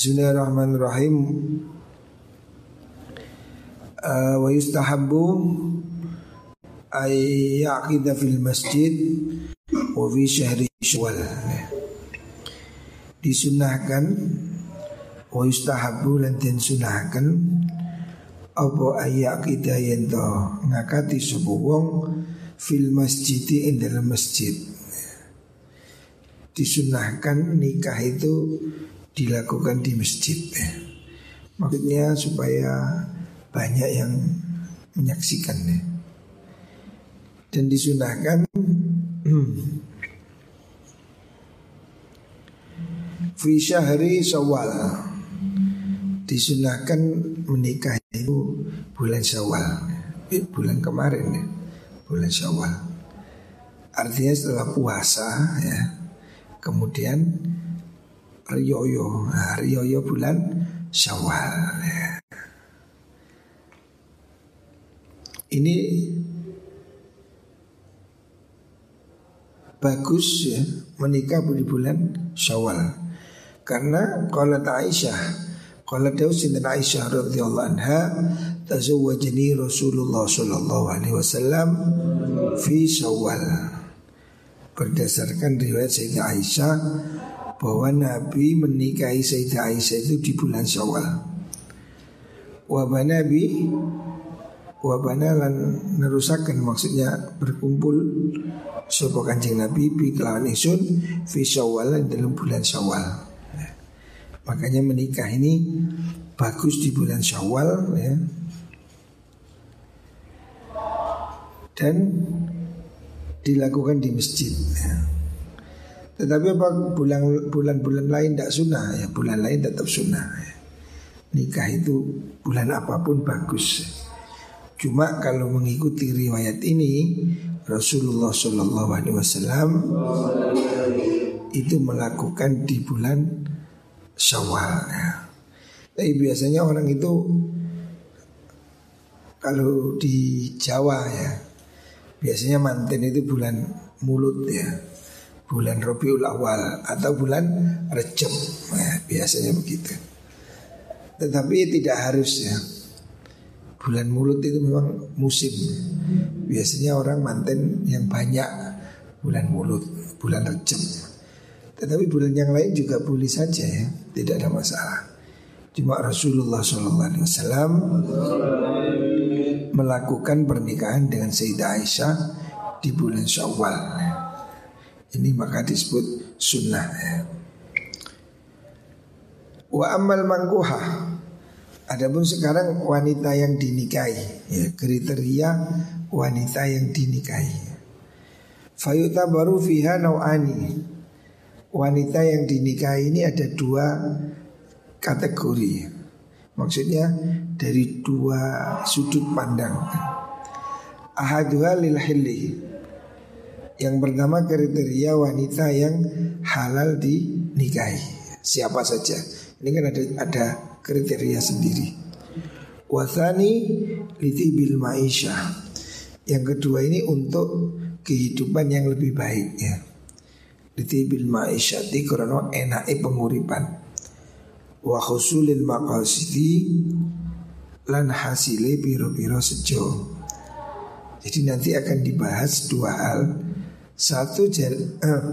Bismillahirrahmanirrahim. Uh, wa yustahabbu ay yaqida fil masjid wa fi syahri syawal. Disunahkan wa yustahabbu lan den sunahkan apa ayak kita yen to ngakati sebuah fil masjid ing dalam masjid disunahkan nikah itu dilakukan di masjid. Maksudnya supaya banyak yang menyaksikannya. Dan disunahkan fi syahri syawal. Disunahkan menikah itu bulan syawal eh, bulan kemarin ya. Bulan syawal. Artinya setelah puasa ya. Kemudian Riyoyo nah, Riyoyo bulan Syawal ya. Ini bagus ya menikah di bulan Syawal karena kalau Aisyah kalau Daud Sinten Aisyah radhiyallahu anha tazawwajani Rasulullah sallallahu alaihi wasallam fi Syawal berdasarkan riwayat Sayyidah Aisyah bahwa Nabi menikahi Sayyidah Aisyah itu di bulan Syawal. Wabah Nabi Wabana lan nerusakan maksudnya berkumpul Sopo kancing Nabi Bi kelawan isun Fi syawal dalam bulan syawal ya. Makanya menikah ini Bagus di bulan syawal ya. Dan Dilakukan di masjid ya. Tetapi apa bulan-bulan lain tidak sunnah ya Bulan lain tetap sunnah ya. Nikah itu bulan apa pun bagus Cuma kalau mengikuti riwayat ini Rasulullah Shallallahu Alaihi Wasallam itu melakukan di bulan Syawal. Ya. Tapi biasanya orang itu kalau di Jawa ya biasanya manten itu bulan mulut ya bulan Rabiul Awal atau bulan Rejab ya, biasanya begitu. Tetapi tidak harus ya. Bulan mulut itu memang musim. Biasanya orang manten yang banyak bulan mulut, bulan Rejab. Tetapi bulan yang lain juga boleh saja ya, tidak ada masalah. Cuma Rasulullah SAW melakukan pernikahan dengan Sayyidah Aisyah di bulan Syawal. Ini maka disebut sunnah ya. Wa amal mangkuha. Adapun sekarang wanita yang dinikahi ya, Kriteria wanita yang dinikahi. Fayuta baru fiha nau'ani. Wanita yang dinikahi ini ada dua kategori Maksudnya dari dua sudut pandang. Ahaduha lil hilli yang pertama kriteria wanita yang halal dinikahi siapa saja. Ini kan ada ada kriteria sendiri. Wasani liti bil maisha. Yang kedua ini untuk kehidupan yang lebih baik ya. Liti bil maisha di krono enake penguripan. Wa khusulil maqasidi lan hasile biro-biro sejo. Jadi nanti akan dibahas dua hal satu uh,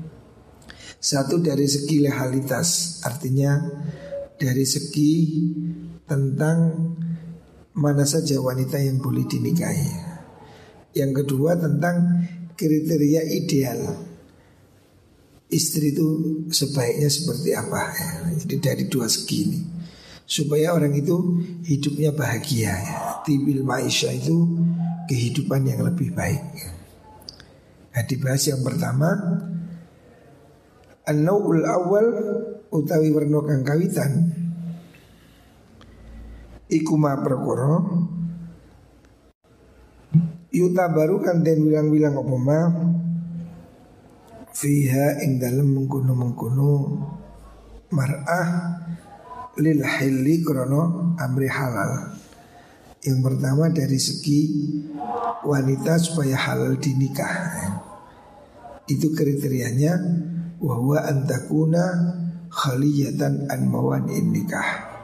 satu dari segi legalitas, artinya dari segi tentang mana saja wanita yang boleh dinikahi. Yang kedua tentang kriteria ideal istri itu sebaiknya seperti apa ya. Jadi dari dua segi ini supaya orang itu hidupnya bahagia ya. Tibil maisha itu kehidupan yang lebih baik. Ya. Nah dibahas yang pertama An-naw'ul awal utawi warna kang kawitan Iku Yuta baru kan den bilang-bilang apa ma? Fiha ing dalam mengkuno-mengkuno Mar'ah Lil hilli krono amri halal Yang pertama dari segi wanita supaya halal dinikah. Itu kriterianya bahwa antakuna khaliyatan an mawani nikah.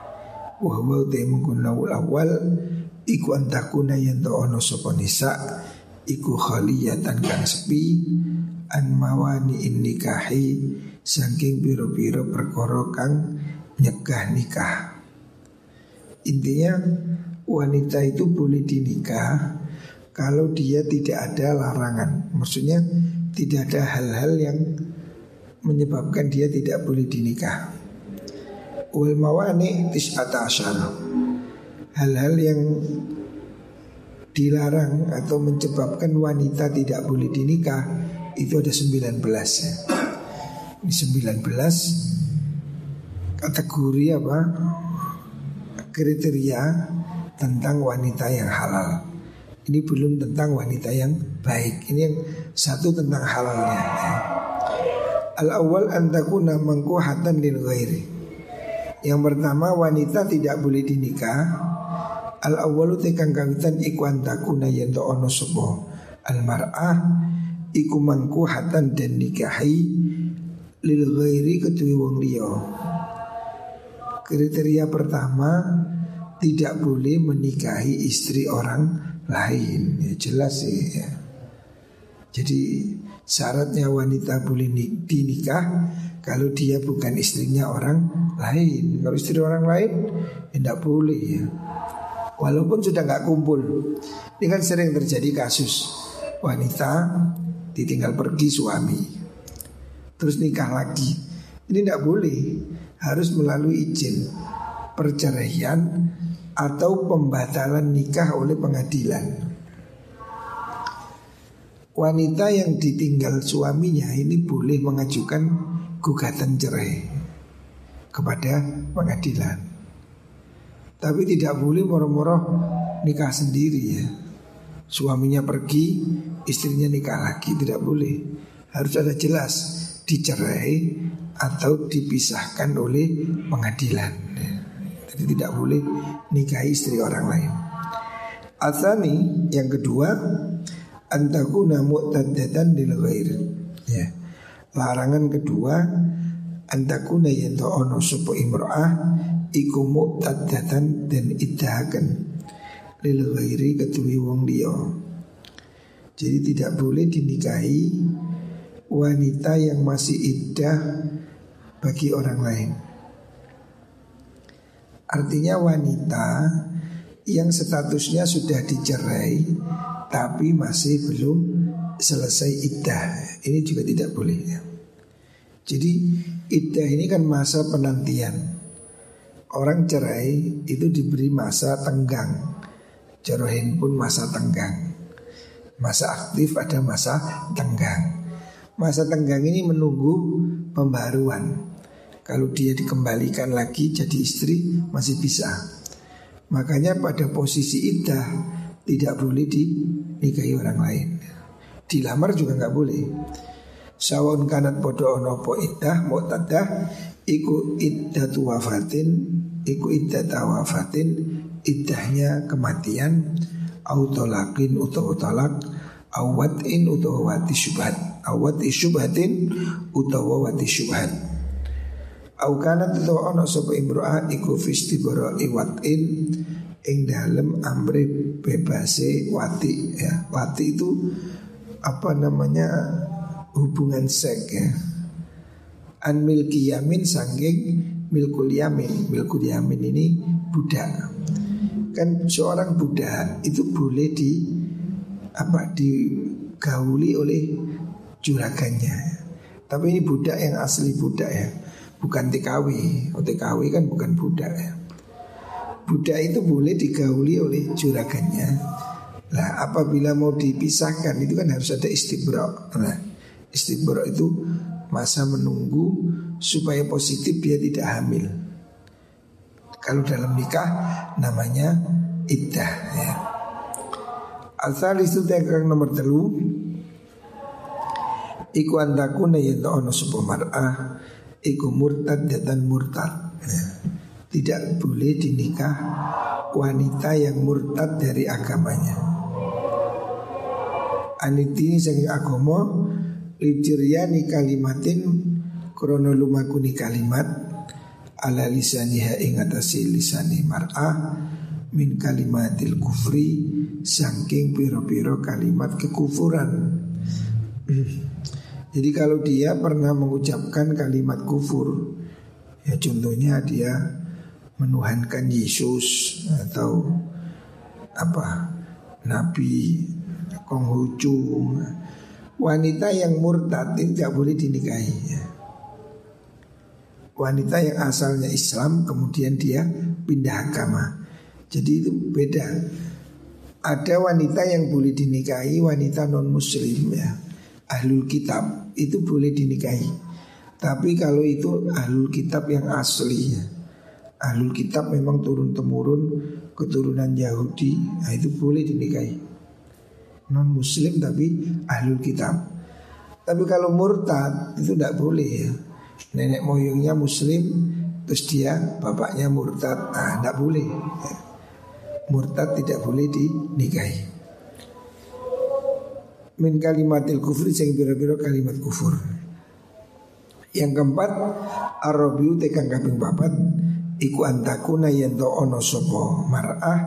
Wa huwa menggunawul awal iku antakuna yang ono sopo nisa iku khaliyatan kang sepi an mawani nikahi saking biro-biro perkara kang nyegah nikah. Intinya wanita itu boleh dinikah kalau dia tidak ada larangan maksudnya tidak ada hal-hal yang menyebabkan dia tidak boleh dinikah wal mawani hal-hal yang dilarang atau menyebabkan wanita tidak boleh dinikah itu ada 19 ya. Ini 19 kategori apa? kriteria tentang wanita yang halal. Ini belum tentang wanita yang baik. Ini yang satu tentang halalnya. Ya. Al awal antakuna mangkuhatan lil ghairi. Yang pertama wanita tidak boleh dinikah Al awalu tekan kawitan iku antakuna yento ono sopo Al mar'ah iku hatan dan nikahi Lil ghairi ketui wong liya Kriteria pertama tidak boleh menikahi istri orang lain ya jelas sih ya. Jadi syaratnya wanita boleh dinikah kalau dia bukan istrinya orang lain. Kalau istri orang lain tidak ya boleh ya. Walaupun sudah nggak kumpul. Ini kan sering terjadi kasus wanita ditinggal pergi suami. Terus nikah lagi. Ini tidak boleh. Harus melalui izin perceraian atau pembatalan nikah oleh pengadilan wanita yang ditinggal suaminya ini boleh mengajukan gugatan cerai kepada pengadilan. Tapi tidak boleh moro-moro nikah sendiri ya. Suaminya pergi, istrinya nikah lagi tidak boleh. Harus ada jelas dicerai atau dipisahkan oleh pengadilan. Jadi tidak boleh nikahi istri orang lain. Asani yang kedua antakuna mu'taddatan lil ghair. Ya. Larangan kedua antakuna yanto ono supo imro'ah iku mu'taddatan dan iddahakan lil ghairi ketui wong dia. Jadi tidak boleh dinikahi wanita yang masih iddah bagi orang lain. Artinya wanita yang statusnya sudah dicerai tapi masih belum selesai iddah. Ini juga tidak boleh ya. Jadi iddah ini kan masa penantian. Orang cerai itu diberi masa tenggang. Cerohin pun masa tenggang. Masa aktif ada masa tenggang. Masa tenggang ini menunggu pembaruan. Kalau dia dikembalikan lagi jadi istri masih bisa. Makanya pada posisi iddah tidak boleh dinikahi orang lain. Dilamar juga nggak boleh. Sawon kanat podo ono po iddah mu'tadah iku iddatu wafatin iku iddata wafatin iddahnya kematian autolakin utawa talak awatin utawa wati syubhat awati syubhatin utawa wati syubhat au kanat utawa ono sapa imro'ah iku fistibara iwatin ing dalam amri bebase wati ya. Wati itu apa namanya hubungan seks ya. An milki yamin sanggeng milkul yamin. Milkul yamin ini budak. Kan seorang budak itu boleh di apa digauli oleh juragannya. Tapi ini budak yang asli budak ya, bukan TKW. Oh, TKW kan bukan budak ya budak itu boleh digauli oleh juragannya. Nah, apabila mau dipisahkan itu kan harus ada istibro. Nah, istibro itu masa menunggu supaya positif dia tidak hamil. Kalau dalam nikah namanya iddah ya. Asal itu tegang nomor telu Iku antakuna yang ono sebuah mar'ah Iku murtad dan murtad ya tidak boleh dinikah wanita yang murtad dari agamanya. Aniti saking agama lijiryani kalimatin krono lumakuni kalimat ala lisaniha ing atase lisani mar'ah min kalimatil kufri saking piro-piro kalimat kekufuran. Jadi kalau dia pernah mengucapkan kalimat kufur, ya contohnya dia menuhankan Yesus atau apa Nabi Konghucu wanita yang murtad tidak boleh dinikahi ya. Wanita yang asalnya Islam kemudian dia pindah agama. Jadi itu beda. Ada wanita yang boleh dinikahi wanita non muslim ya. Ahlul kitab itu boleh dinikahi. Tapi kalau itu ahlul kitab yang asli ya. Ahlul kitab memang turun temurun keturunan Yahudi, nah itu boleh dinikahi. Non muslim tapi ahlul kitab. Tapi kalau murtad itu tidak boleh ya nenek moyangnya muslim terus dia bapaknya murtad nah tidak boleh murtad tidak boleh dinikahi min kalimatil kufri sing biro-biro kalimat kufur. Yang keempat arabiu tekan kaping papat iku antakuna yen to ono sapa mar'ah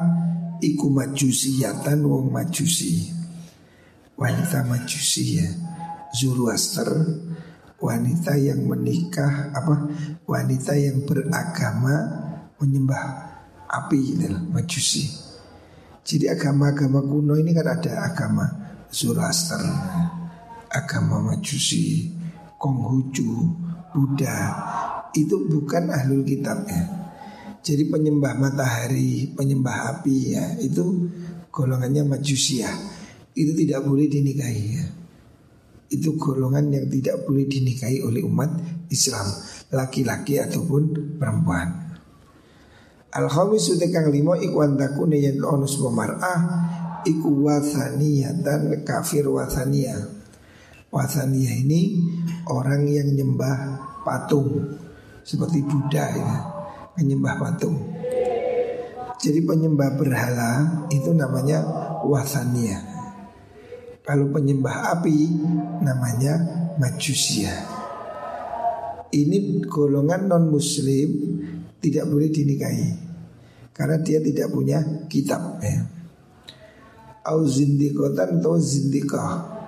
iku majusiyatan wong majusi. Wanita majusi ya Zoroaster wanita yang menikah apa wanita yang beragama menyembah api adalah majusi. Jadi agama-agama kuno ini kan ada agama Zoroaster, agama majusi, Konghucu, Buddha itu bukan ahlul kitab ya. Jadi penyembah matahari, penyembah api ya itu golongannya majusi ya. Itu tidak boleh dinikahi ya itu golongan yang tidak boleh dinikahi oleh umat Islam laki-laki ataupun perempuan. Al khamis kang limo iku antakune yen ono mar'ah iku dan kafir wasania. Wasania ini orang yang nyembah patung seperti Buddha ya, menyembah patung. Jadi penyembah berhala itu namanya wasania. Kalau penyembah api namanya majusia. Ini golongan non muslim tidak boleh dinikahi karena dia tidak punya kitab ya. Au zindikotan atau zindikah.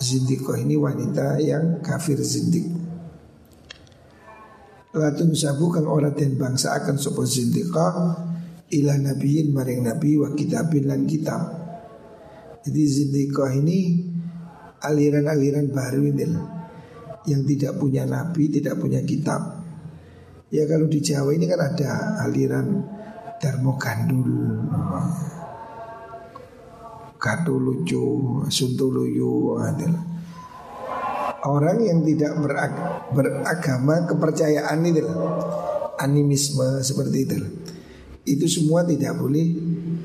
Zindikoh ini wanita yang kafir zindik. Latun sabu kang ora den bangsa akan sopo zindikah Ila nabiyin maring nabi wa kitabin lan kitab. Jadi zindikoh ini aliran-aliran baru ini yang tidak punya nabi, tidak punya kitab. Ya kalau di Jawa ini kan ada aliran Darmo Gandul, Katu lucu, Suntuluyu adalah orang yang tidak berag beragama kepercayaan itu animisme seperti itu itu semua tidak boleh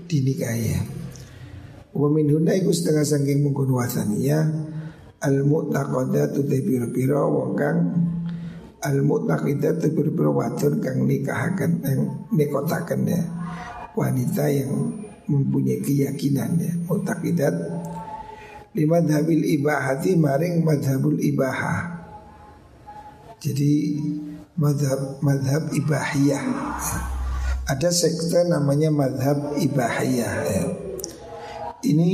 dinikahi. Wa min setengah sangking mungkun wasania Al mu'taqadat utai pira-pira wong kang Al mu'taqidat utai pira-pira wadon kang nikahakan Yang nikotakan ya. Wanita yang mempunyai keyakinan ya. Mu'taqidat Lima dhabil ibahati maring madhabul ibahah. Jadi madhab, madhab ibahiyah. Ada sekte namanya madhab ibahiyah ya. Ini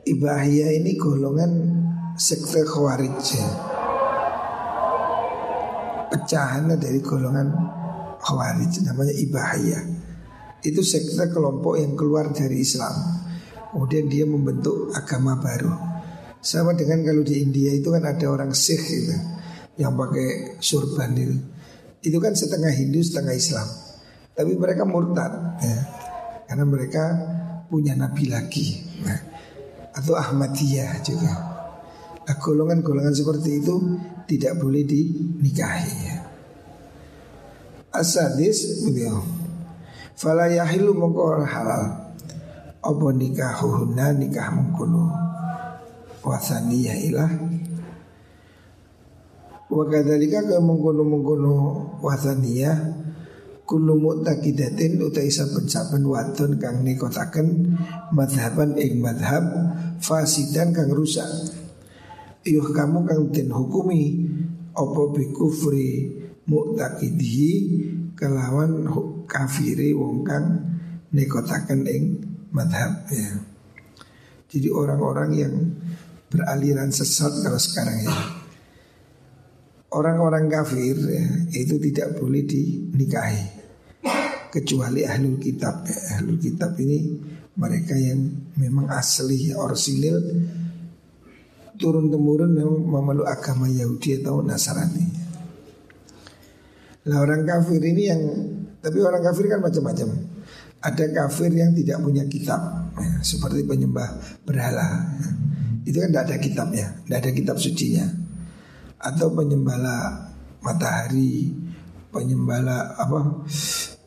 Ibahiyah ini golongan sekte khawarij ya. Pecahan dari golongan khawarij namanya Ibahiyah Itu sekte kelompok yang keluar dari Islam. Kemudian dia membentuk agama baru. Sama dengan kalau di India itu kan ada orang Sikh gitu Yang pakai surban itu. Itu kan setengah Hindu setengah Islam. Tapi mereka murtad ya. Karena mereka punya nabi lagi nah, atau Ahmadiyah juga. Nah, golongan-golongan seperti itu tidak boleh dinikahi ya. Asadis beliau Fala yahilu mongko halal. Apa nikahuhuna nikah mengkono. Wasaniyah ilah. Wa kadzalika ka mengkono-mengkono wasaniyah. Kullu mu'taqidatin utai saben-saben wadon kang nikotaken madhaban ing madhab fasidan kang rusak. Yuh kamu kang den hukumi Opo bikufri mu'taqidihi Kelawan kafiri wong kang Nekotakan ing madhab ya. Jadi orang-orang yang beraliran sesat kalau sekarang ya Orang-orang kafir ya, itu tidak boleh dinikahi Kecuali ahlul kitab ya. Ahlul kitab ini mereka yang memang asli orsinil turun temurun memang memeluk agama Yahudi atau Nasrani. Lah orang kafir ini yang tapi orang kafir kan macam-macam. Ada kafir yang tidak punya kitab, ya, seperti penyembah berhala. Ya. Itu kan tidak ada kitabnya, tidak ada kitab sucinya. Atau penyembala matahari, penyembala apa?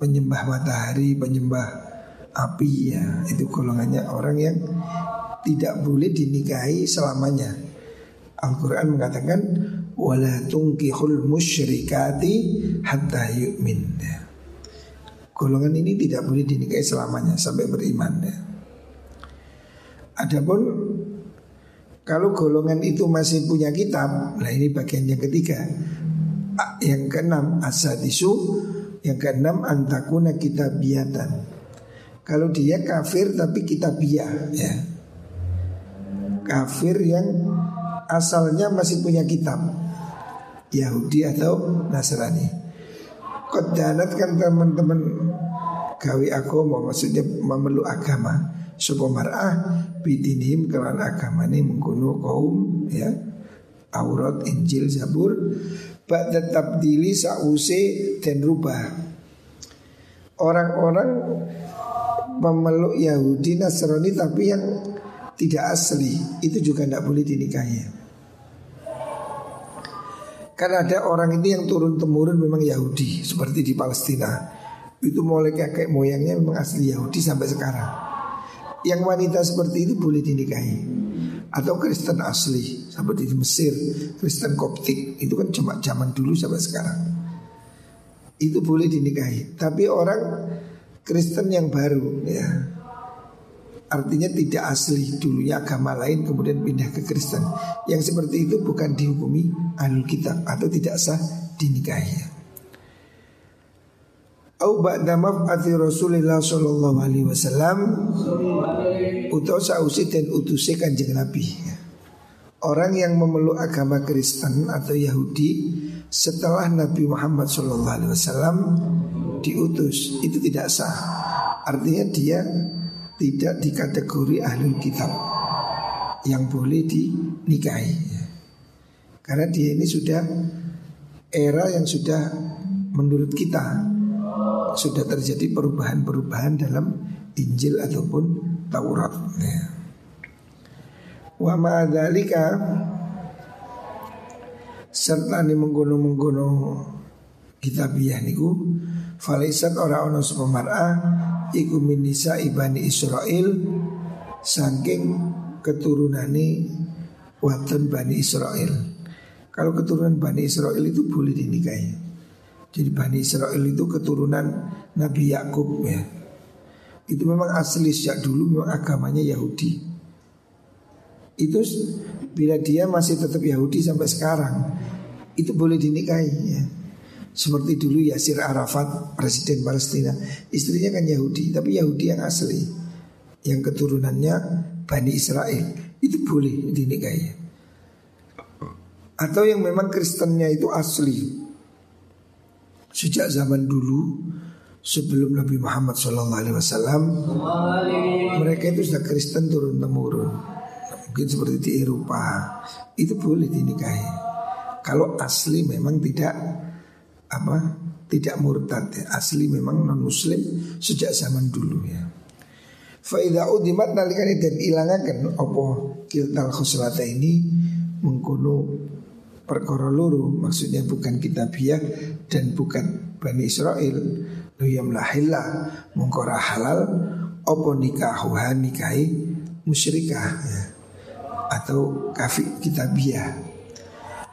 Penyembah matahari, penyembah api ya. Itu golongannya orang yang tidak boleh dinikahi selamanya. Al-Quran mengatakan wala tungkihul musyrikati hatta yu'min. Golongan ini tidak boleh dinikahi selamanya sampai beriman. Ya. Adapun kalau golongan itu masih punya kitab, nah ini bagian yang ketiga. Yang keenam asadisu, yang keenam antakuna biatan. Kalau dia kafir tapi kitabiah ya. Kafir yang asalnya masih punya kitab Yahudi atau Nasrani. Kodanat kan teman-teman gawi agama maksudnya memeluk agama. Supaya mar'ah bidinim kelan agama ini mengkuno kaum ya. Taurat, Injil, Zabur. Ba'da tabdili sa'use dan rubah. Orang-orang memeluk Yahudi Nasrani tapi yang tidak asli. Itu juga tidak boleh dinikahi. Karena ada orang ini yang turun temurun memang Yahudi seperti di Palestina. Itu mulai kakek moyangnya memang asli Yahudi sampai sekarang. Yang wanita seperti itu boleh dinikahi. Atau Kristen asli seperti di Mesir, Kristen Koptik itu kan cuma zaman dulu sampai sekarang. Itu boleh dinikahi. Tapi orang Kristen yang baru ya Artinya tidak asli dulunya agama lain kemudian pindah ke Kristen. Yang seperti itu bukan dihukumi alul kitab atau tidak sah dinikahi. Au ba'da maf'ati Rasulullah sallallahu alaihi wasallam utawa sausi dan utusi kanjeng Nabi. Orang yang memeluk agama Kristen atau Yahudi setelah Nabi Muhammad sallallahu alaihi wasallam diutus itu tidak sah. Artinya dia tidak dikategori ahli kitab yang boleh dinikahi. Karena dia ini sudah era yang sudah menurut kita sudah terjadi perubahan-perubahan dalam Injil ataupun Taurat. Ya. Wa ma'adhalika serta ini menggono-menggono kitabiah niku falaisat ora ono sapa iku minisa ibani Israel saking keturunane watan Bani Israel. Kalau keturunan Bani Israel itu boleh dinikahi. Jadi Bani Israel itu keturunan Nabi Yakub ya. Itu memang asli sejak dulu memang agamanya Yahudi. Itu bila dia masih tetap Yahudi sampai sekarang, itu boleh dinikahi ya. Seperti dulu Yasir Arafat Presiden Palestina. Istrinya kan Yahudi Tapi Yahudi yang asli. Yang keturunannya Bani Israel. Itu boleh dinikahi Atau yang memang Kristennya itu asli. Sejak zaman dulu Sebelum Nabi Muhammad SAW Mereka itu sudah Kristen turun temurun. Mungkin seperti di Eropa. Itu boleh dinikahi. Kalau asli memang tidak apa tidak murtad ya. asli memang non muslim sejak zaman dulu ya. Faida udimat nalikani dan ilangakan opo kiltal khoslata ini mengkuno perkara luru maksudnya bukan kitabiah dan bukan Bani Israel luyam lahillah mengkora halal opo nikahuha nikahi musyrikah ya. atau kafir kitabiah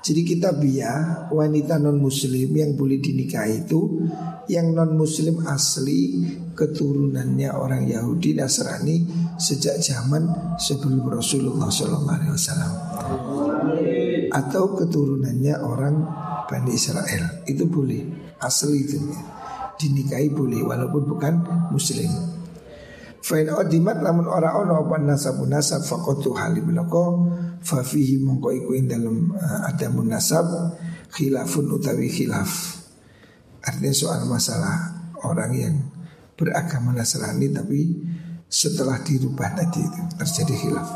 jadi kita biar wanita non muslim yang boleh dinikahi itu yang non muslim asli keturunannya orang Yahudi Nasrani sejak zaman sebelum Rasulullah SAW. atau keturunannya orang Bani Israel itu boleh asli itu dinikahi boleh walaupun bukan muslim. Fain odimat namun ora ono apa nasabu nasab fakotu halim loko fafihi mongko iku ing dalam uh, ada munasab khilafun utawi khilaf. Artinya soal masalah orang yang beragama Nasrani tapi setelah dirubah tadi itu terjadi khilaf.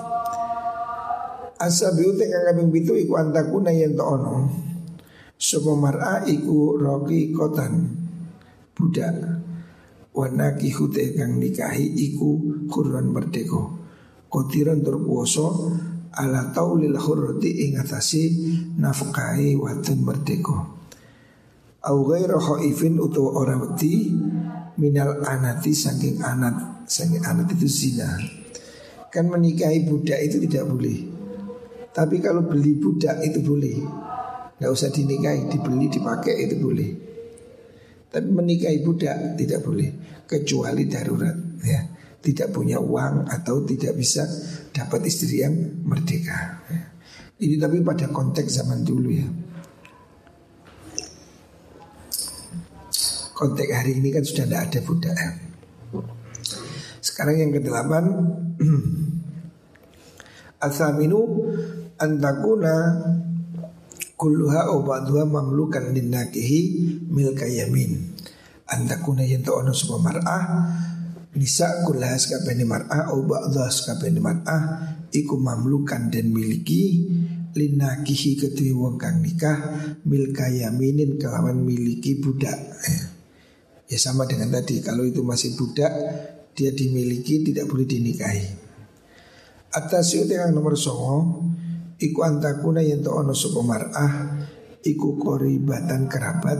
Asabiu tengah kambing pitu iku antakuna yen ono. Sopo mar'a iku roki kotan budak wana kihute kang nikahi iku kurban merdeka. Kotiran terpuoso ala taulil hurrati ing atasi nafkahi watun merdeka. Au ghairu khaifin utawa ora wedi minal anati saking anat saking anat itu zina. Kan menikahi budak itu tidak boleh. Tapi kalau beli budak itu boleh. Nggak usah dinikahi dibeli dipakai itu boleh tapi menikahi budak tidak boleh kecuali darurat ya. Tidak punya uang atau tidak bisa dapat istri yang merdeka. Ya. Ini tapi pada konteks zaman dulu ya. Konteks hari ini kan sudah tidak ada budak. Ya. Sekarang yang kedelapan Athaminu antakuna kulluha obaduha mamlukan linnakihi milka yamin. Antakuna yanto ono semua mar'ah nisa kullaha sekabeni mar'ah au ba'dha sekabeni mar'ah iku mamlukan dan miliki linakihi ketui wong kang nikah milka yaminin kelawan miliki budak. Ya. ya sama dengan tadi kalau itu masih budak dia dimiliki tidak boleh dinikahi. Atas itu yang nomor songo Iku antakuna yang to ono sopo mar'ah Iku koribatan kerabat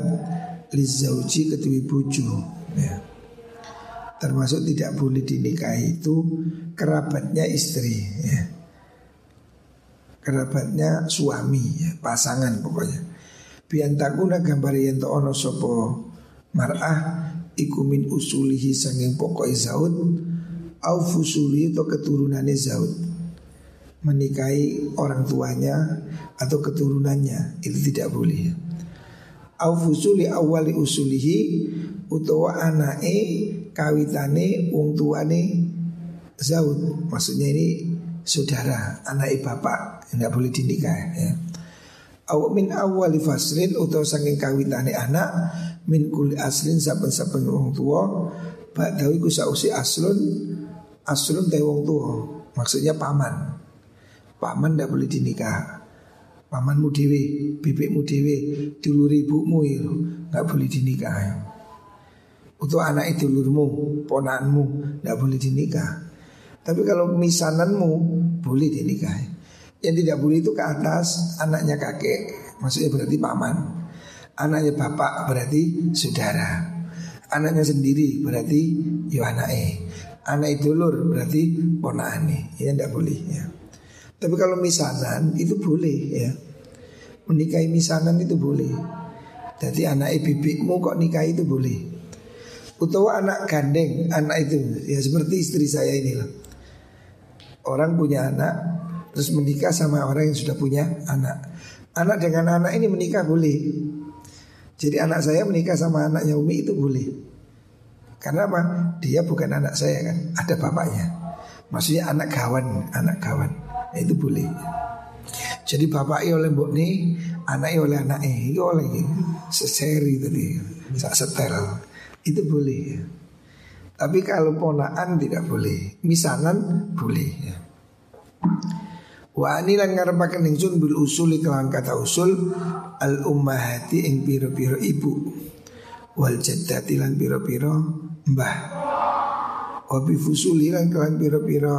Lizauji ketui buju ya. Termasuk tidak boleh dinikahi itu Kerabatnya istri ya. Kerabatnya suami ya, Pasangan pokoknya Biantakuna gambar yang to ono sopo mar'ah Iku min usulihi sanging pokok zaud Au fusuli atau keturunannya zaud menikahi orang tuanya atau keturunannya itu tidak boleh. Aufusuli awali usulihi utawa anake kawitane wong tuane zaud maksudnya ini saudara anak bapak tidak boleh dinikah ya. Min awali fasrin utawa saking kawitane anak min kuli aslin saben-saben wong tua ba'dawi ku sausi aslun aslun te wong tua maksudnya paman paman tidak boleh dinikah. Pamanmu dewe bibikmu dewe dulur ibumu ya. Nggak boleh dinikah. Untuk anak dulurmu ponanmu nggak boleh dinikah. Tapi kalau misananmu boleh dinikah. Yang tidak boleh itu ke atas anaknya kakek maksudnya berarti paman. Anaknya bapak berarti saudara. Anaknya sendiri berarti yo anaknya anak itu dulur berarti ponane ya tidak boleh ya tapi kalau misanan itu boleh ya. Menikahi misanan itu boleh. Jadi anak bibikmu kok nikah itu boleh. Utawa anak gandeng Anak itu. Ya seperti istri saya ini lah Orang punya anak Terus menikah sama orang yang sudah punya anak. Anak dengan anak ini menikah boleh. Jadi anak saya menikah sama anaknya Umi itu boleh. Karena apa? Dia bukan anak saya kan Ada bapaknya. Maksudnya anak kawan Anak kawan Nah, itu boleh. Jadi bapaknya oleh mbok nih, anaknya oleh anaknya, itu oleh seseri tadi, sak setel, itu boleh. Ya. Tapi kalau ponaan tidak boleh, misanan boleh. Ya. Wa anilan ngarepaken ingsun bil usuli kelawan kata usul al ummahati ing piro-piro ibu wal jaddati lan piro-piro mbah. Wa bi fusuli lan kelawan piro-piro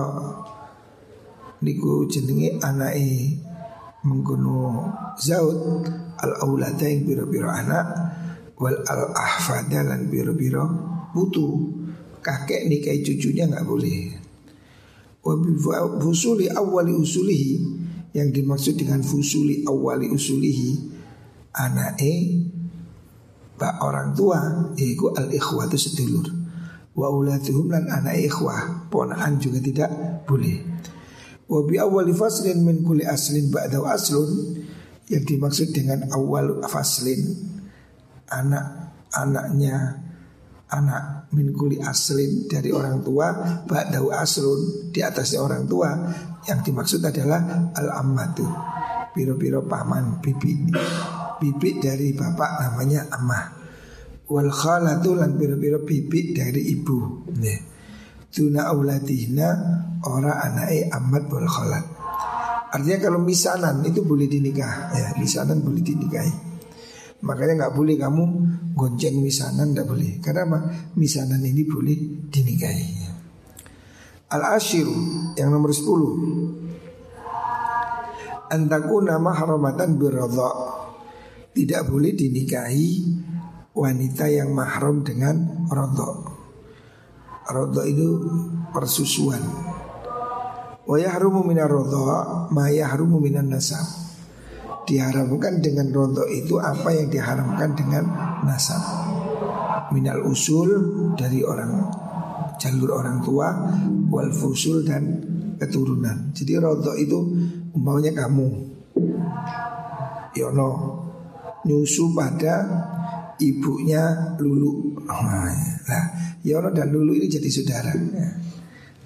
niku jenenge anake mengkono zaud al aulada yang biro-biro anak wal al ahfada lan biro-biro putu. Kakek nikahi cucunya nggak boleh. Fusuli awali usulihi yang dimaksud dengan fusuli awali usulihi anake pak orang tua yaitu al ikhwatu sedulur. Wa uladuhum lan anak ikhwah ponaan juga tidak boleh Wa bi faslin min kulli aslin ba'da aslun Yang dimaksud dengan awal faslin. Anak-anaknya Anak min kuli aslin dari orang tua Ba'dahu aslun Di atasnya orang tua. Yang dimaksud adalah al-ammatu Biro-biro paman bibi. Bibi dari bapak namanya ammah Wal khalatu lan biro-biro bibi dari ibu. Nih. Tuna auladihna Ora anai amat wal khalat Artinya kalau misanan itu boleh dinikah. Ya Misanan boleh dinikahi. Makanya nggak boleh kamu gonceng misanan nggak boleh. Karena apa? Misanan ini boleh dinikahi. Al-Ashir yang nomor 10 Antaku nama haramatan berrodok Tidak boleh dinikahi wanita yang mahram dengan rodok Rodo itu persusuan. Wa yahrumu minar rodo ma yahrumu minan nasab. Diharamkan dengan rodo itu apa yang diharamkan dengan nasab. Minal usul dari orang jalur orang tua wal fusul dan keturunan. Jadi rodo itu umpamanya kamu Yono nyusu pada ibunya Lulu. Nah, Yono dan Lulu ini jadi saudara. Ya.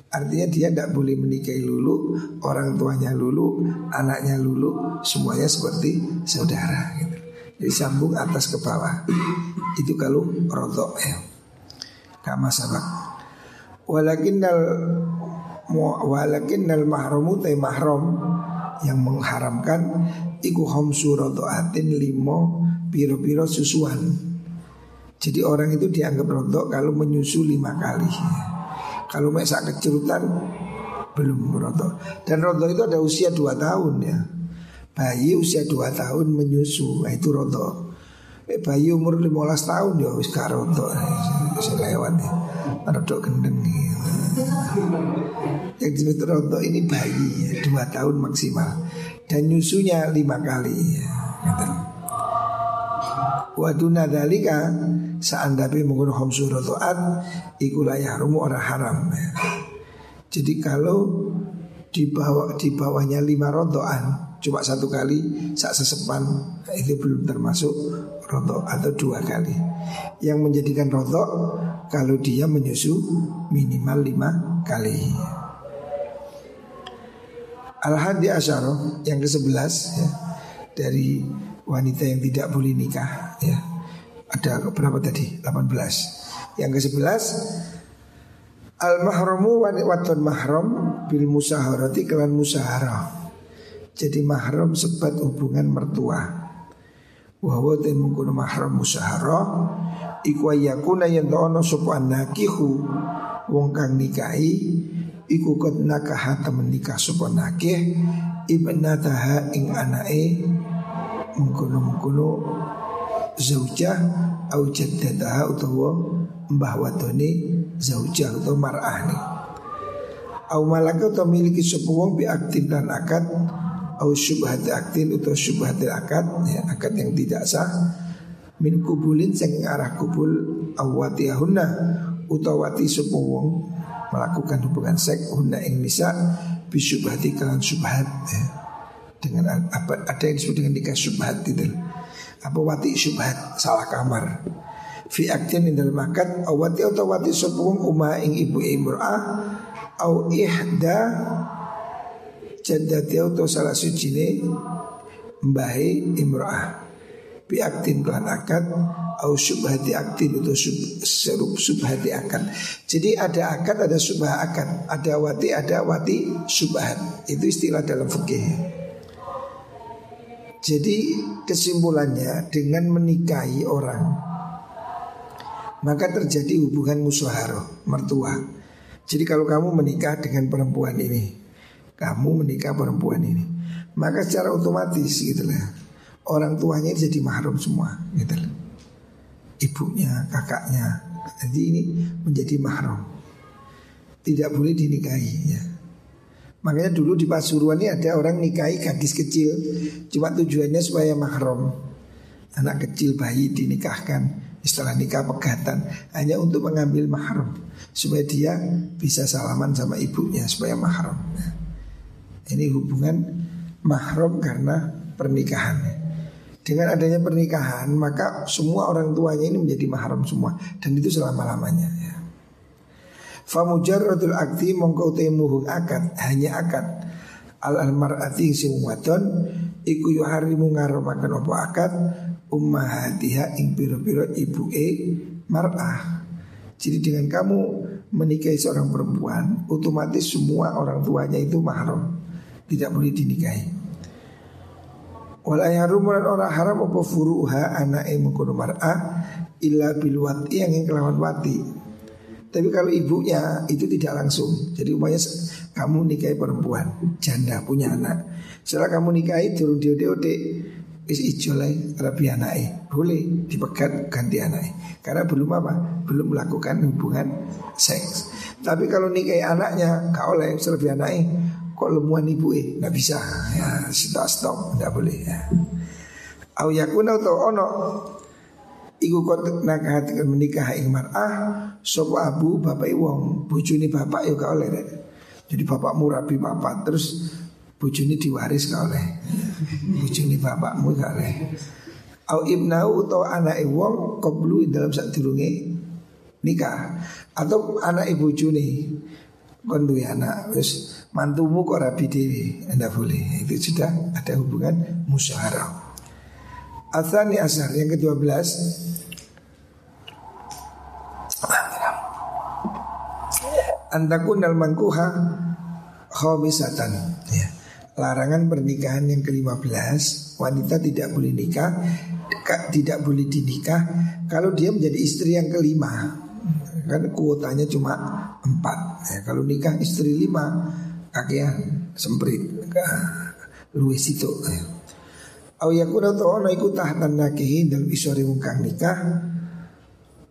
Artinya dia tidak boleh menikahi Lulu, orang tuanya Lulu, anaknya Lulu, semuanya seperti saudara. Gitu. Jadi sambung atas ke bawah. Itu kalau rodok ya. Kama sabak. Walakin dal walakin dal mahromu te mahrom yang mengharamkan iku homsu rodoatin limo piro-piro susuan jadi orang itu dianggap rontok kalau menyusu lima kali. Kalau mesak kecerutan belum rontok. Dan rontok itu ada usia dua tahun ya. Bayi usia dua tahun menyusu, nah itu rontok. Eh, bayi umur 15 tahun ya wis gak rontok. Saya lewat ya. Rontok gendeng ya. Yang disebut rontok ini bayi ya, dua tahun maksimal. Dan nyusunya lima kali ya. Waduna dalika Seandapi menggunakan khomsu roto'at Iku rumu orang haram ya. Jadi kalau di bawah di bawahnya lima roto'an cuma satu kali saat sesepan itu belum termasuk roto atau dua kali. Yang menjadikan roto kalau dia menyusu minimal lima kali. Al-Hadi yang ke-11 ya, dari wanita yang tidak boleh nikah ya. Ada berapa tadi? 18. Yang ke-11 Al mahramu watun mahram bil musaharati kelan musaharah. Jadi mahram sebat hubungan mertua. Wahwa dan mengkono mahram musaharah iku yakuna yen ono sapa nakihu wong kang nikahi iku kot nakah temen nikah sapa nakih ibnataha ing anake mengkono-mengkono zaujah au jaddataha utawa mbah wadone zaujah utawa mar'ah ni. Au malaka utawa miliki sapa wong bi aktin dan akad au syubhat aktin utawa syubhat akad ya akad yang tidak sah min kubulin saking arah kubul awatiyahunna utawa wati sapa wong melakukan hubungan seks hunna ing nisa bisyubhati kalan syubhat ya. dengan apa ada yang disebut dengan nikah syubhat itu apa wati syubhat salah kamar fi aktin ing dalam akad awati atau wati sopung umma ing ibu imra'ah au ihda jaddati atau salah suci ne mbahe imra'ah bi aktin kelan akad au syubhati aktin atau sub, serup subhati akad. Jadi ada akad, ada subah akad, ada wati, ada wati subhat. Itu istilah dalam fikih. Jadi kesimpulannya dengan menikahi orang maka terjadi hubungan musyawarah mertua. Jadi kalau kamu menikah dengan perempuan ini, kamu menikah perempuan ini, maka secara otomatis gitu lah orang tuanya jadi mahram semua gitu lah. Ibunya, kakaknya, jadi ini menjadi mahram. Tidak boleh dinikahi ya. Makanya dulu di Pasuruan ini ada orang nikahi gadis kecil. Cuma tujuannya supaya mahram Anak kecil bayi dinikahkan. Setelah nikah pegatan. Hanya untuk mengambil mahram Supaya dia bisa salaman sama ibunya. Supaya mahram Ini hubungan mahram karena pernikahan. Dengan adanya pernikahan maka semua orang tuanya ini menjadi mahram semua. Dan itu selama-lamanya ya. Famujarradul akti mongko temuhu akad hanya akad al almarati sing wadon iku yuharimu ngaromaken apa akad ummahatiha ing piro-piro ibuke mar'ah. Jadi dengan kamu menikahi seorang perempuan, otomatis semua orang tuanya itu mahram, tidak boleh dinikahi. Wal ayharum orang haram apa furuha anake mengkono mar'ah illa bil wati yang kelawan wati. Tapi kalau ibunya itu tidak langsung. Jadi umpamanya kamu nikahi perempuan, janda punya anak. Setelah kamu nikahi turun dia dia is ijolai rapi anake. Boleh dipegat ganti anake. Karena belum apa? Belum melakukan hubungan seks. Tapi kalau nikahi anaknya gak oleh serbi anake kok lemuan ibu eh nggak bisa ya stop stop nggak boleh ya. Au yakuna atau ono Iku kot nakahat menikah ing mar'ah Sopo abu bapak wong Bujuni bapak yuk oleh deh. Jadi bapak murabi bapak Terus bujuni diwaris gak oleh. Bujuni bapakmu gak oleh. Au ibnau atau anak wong Koblu dalam saat dirungi nikah. Atau anak ibu juni Kon anak Terus mantumu kok rabi dewi Anda boleh. Itu sudah ada hubungan musyawarah Asani asar yang ke-12 Antakun al mangkuha khomisatan ya. Larangan pernikahan yang ke-15 Wanita tidak boleh nikah Tidak boleh dinikah Kalau dia menjadi istri yang kelima Kan kuotanya cuma empat. Ya, Kalau nikah istri lima Kakean semprit. Luwes itu ya. Au yakuna to ono iku tahtan nakihi dalam isore wong kang nikah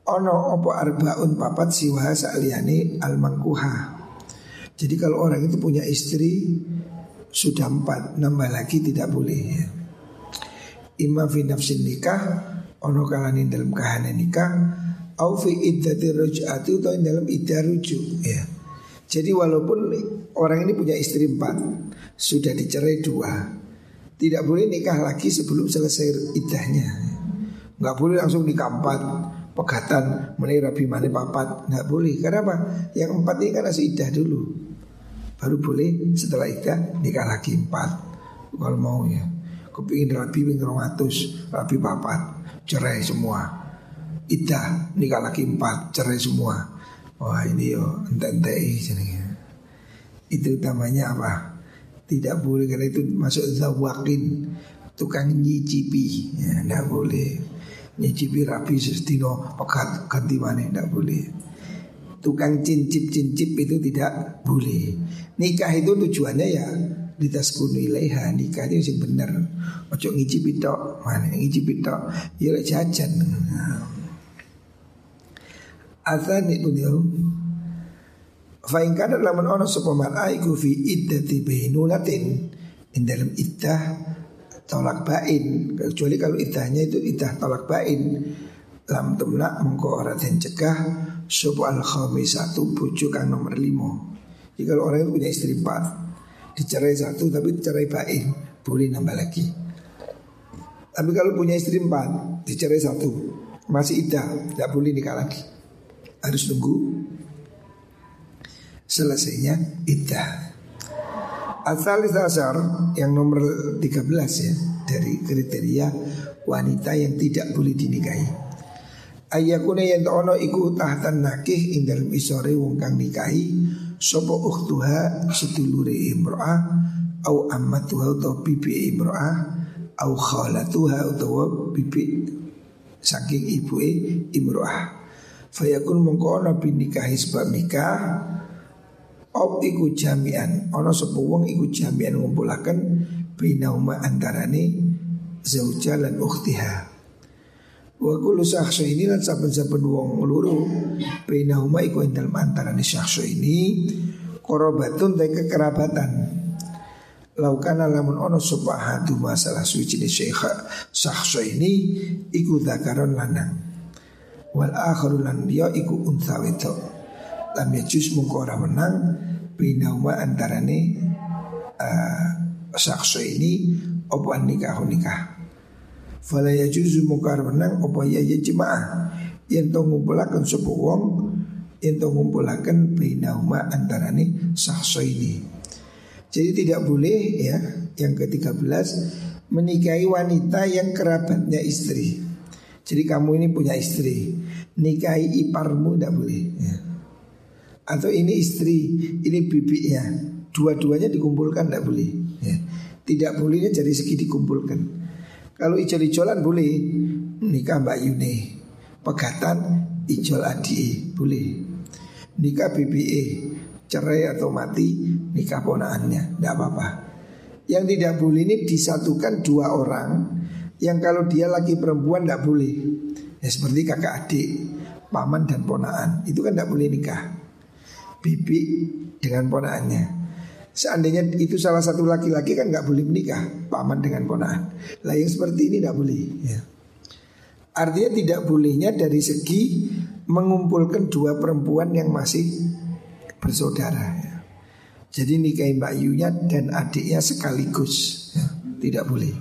ono opo arbaun papat siwa sa'liani al mangkuha. Jadi kalau orang itu punya istri sudah empat nambah lagi tidak boleh ya. Ima fi nafsin nikah ono kalani dalam kahanan nikah au fi iddati ruj'ati atau dalam iddah rujuk ya. Jadi walaupun orang ini punya istri empat sudah dicerai dua tidak boleh nikah lagi sebelum selesai idahnya. Nggak boleh langsung nikah empat pegatan mulai rabi mani papat nggak boleh. Karena apa? Yang empat ini kan harus idah dulu. Baru boleh setelah idah nikah lagi empat. Kalau mau ya. Kepingin rabi pingin ratus, rabi papat, cerai semua. Idah nikah lagi empat, cerai semua. Wah ini yo ente-ente Itu namanya apa? Tidak boleh karena itu masuk zawakin Tukang nyicipi. Ya, Tidak boleh. Nyicipi rapi sestino Pekat ganti mana Tidak boleh. Tukang cincip-cincip itu tidak boleh. Nikah itu tujuannya ya Ditaskunu ilaiha Nikah itu yang benar. Ojo ngicipi tok Mana ngicipi tok? Ya jajan. Nah. Azan dia Fa in kana lamun ono sapa iku fi iddati bainunatin in dalam iddah tolak bain. Kecuali kalau iddahnya itu iddah tolak bain. Lam tumna mengko ora den cegah sapa al khamisatu bojo kang nomor 5 jadi kalau orang itu punya istri empat dicerai satu tapi dicerai bain boleh nambah lagi. Tapi kalau punya istri empat dicerai satu masih iddah tidak boleh nikah lagi. Harus tunggu selesainya iddah. Asal asar yang nomor 13 ya dari kriteria wanita yang tidak boleh dinikahi. Ayakuna yang ono iku tahtan nakih ing dalam isore wong kang nikahi sopo ukhtuha sedulure imro'ah au ammatuha atau bibi imro'ah au khalatuha atau bibi saking ibuke imro'ah. Fayakun mongko ono binikahi sebab nikah Op iku jamian. Ono sepuh iku jamian ngumpulaken Binauma antarane Zauja lan ukhtiha. Wa kullu syakhsu ini lan saben-saben wong luru Binauma iku ing dalem antarane syakhsu ini Korobatun dan kekerabatan Laukana lamun ono subahatu masalah suci ni syekha syakhsu ini Iku zakaron lanang. Wal akharu lan dia iku untha lam yajus mungko ora menang binauma antarane uh, sakso ini opo nikah nikah Fala yajuzu mukar menang apa ya ya jemaah yen to ngumpulaken sapa wong yen to ngumpulaken bainahuma antarane sahso ini. Jadi tidak boleh ya yang ke-13 menikahi wanita yang kerabatnya istri. Jadi kamu ini punya istri, nikahi iparmu tidak boleh. Ya. Atau ini istri, ini bibinya, dua-duanya dikumpulkan tidak boleh. Ya. Tidak bolehnya jadi segi dikumpulkan. Kalau ijol-ijolan boleh nikah Mbak Yune, pegatan ijol adi boleh. Nikah BBE, cerai atau mati nikah ponaannya, tidak apa-apa. Yang tidak boleh ini disatukan dua orang yang kalau dia lagi perempuan tidak boleh. Ya seperti kakak adik, paman dan ponaan itu kan tidak boleh nikah. Bibi dengan ponaannya. Seandainya itu salah satu laki-laki kan nggak boleh menikah paman dengan ponaan. Lah yang seperti ini tidak boleh. Ya. Artinya tidak bolehnya dari segi mengumpulkan dua perempuan yang masih bersaudara. Ya. Jadi nikahin Mbak Yunya dan adiknya sekaligus, ya. tidak boleh.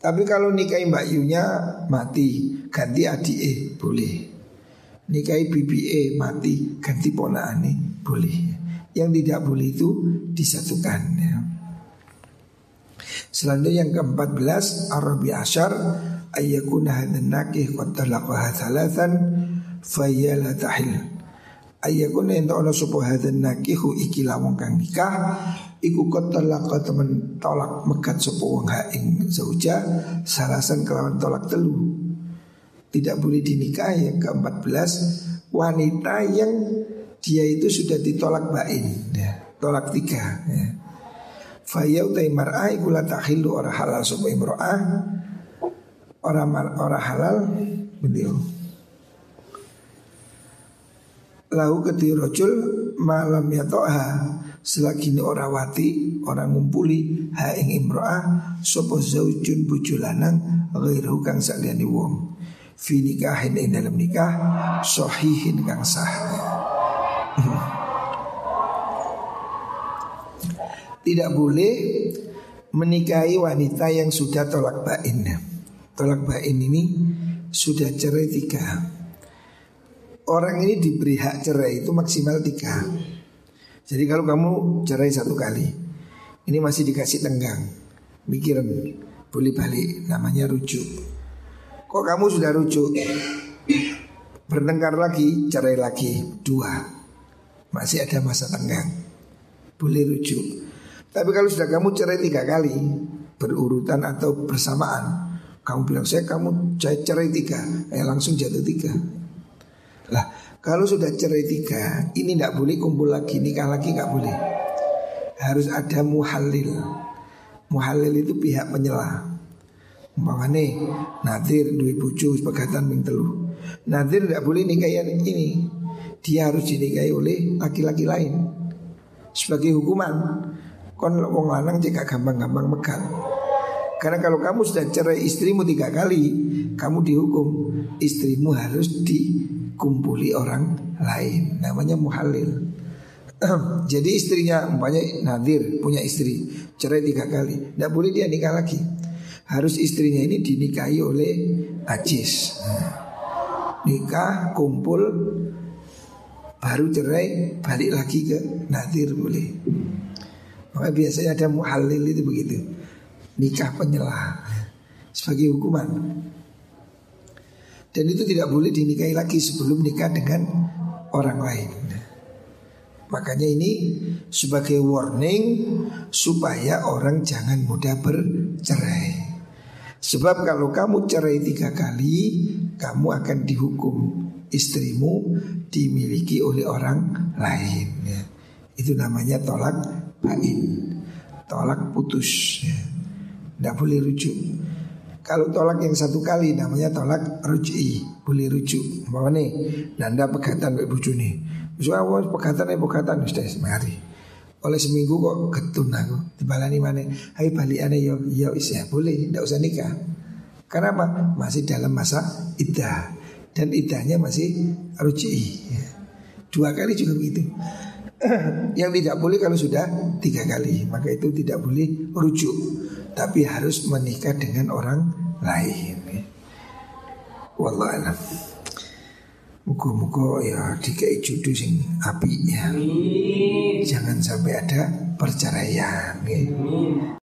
Tapi kalau nikahin Mbak Yunya mati ganti adik eh boleh. Nikahi eh mati ganti ponaan boleh. Yang tidak boleh itu disatukan ya. Selanjutnya yang ke-14 Arabi Asyar Ayyakuna hadan nakih Qad talaqaha thalathan Fayyala tahil Ayyakuna yang ta'ala subuh hadan nakihu Iki lawang kang nikah Iku qad talaqa temen tolak mekat subuh wang haing Salasan kelawan tolak telu Tidak boleh dinikah yang ke-14 Wanita yang dia itu sudah ditolak bain ya, tolak tiga ya. Faya utai mar'ah ikula takhilu orang halal sopa imro'ah. Orang orang halal beliau Lahu keti rojul malam ya to'ha Selagi ini orang wati Orang ngumpuli ha ing imro'ah Sopo zaujun bujulanang Ghiru kang saliani wong Fi nikahin ing dalam nikah Sohihin kang sah Tidak boleh menikahi wanita yang sudah tolak bain. Tolak bain ini sudah cerai tiga. Orang ini diberi hak cerai itu maksimal tiga. Jadi kalau kamu cerai satu kali, ini masih dikasih tenggang, mikiran boleh balik, namanya rujuk. Kok kamu sudah rujuk, bertengkar lagi, cerai lagi, dua, masih ada masa tenggang, boleh rujuk. Tapi kalau sudah kamu cerai tiga kali berurutan atau bersamaan, kamu bilang saya kamu cerai tiga, eh langsung jatuh tiga. Lah kalau sudah cerai tiga, ini tidak boleh kumpul lagi nikah lagi nggak boleh. Harus ada muhalil. Muhalil itu pihak penyela. Umpamanya Nadir dua bucu pegatan ming telu. Nadir tidak boleh nikah yang ini. Dia harus dinikahi oleh laki-laki lain sebagai hukuman kon wong lanang jika gampang-gampang megang. Karena kalau kamu sudah cerai istrimu tiga kali, kamu dihukum istrimu harus dikumpuli orang lain. Namanya muhalil. Jadi istrinya umpamanya Nadir punya istri cerai tiga kali, tidak boleh dia nikah lagi. Harus istrinya ini dinikahi oleh Ajis. Nikah, kumpul, baru cerai, balik lagi ke Nadir boleh. Maka biasanya ada muhalil itu begitu. Nikah penyelah. Sebagai hukuman. Dan itu tidak boleh dinikahi lagi sebelum nikah dengan orang lain. Makanya ini sebagai warning Supaya orang jangan mudah bercerai Sebab kalau kamu cerai tiga kali Kamu akan dihukum istrimu dimiliki oleh orang lain ya. Itu namanya tolak bain Tolak putus ya. Tidak boleh rujuk. Kalau tolak yang satu kali namanya tolak ruji Boleh rujuk. Bawa nih? Nanda pegatan Mbak Bucu nih. Misalnya pegatan pegatan Sudah mari oleh seminggu kok ketun aku Dibalani mana Hai balik aneh yo yo ya boleh Tidak usah nikah Karena apa? Masih dalam masa iddah Dan iddahnya masih ruji ya. Dua kali juga begitu yang tidak boleh kalau sudah tiga kali maka itu tidak boleh rujuk tapi harus menikah dengan orang lain Wallah alam. Muka-muka ya dikai jodoh sing api ya. Jangan sampai ada perceraian. Okay.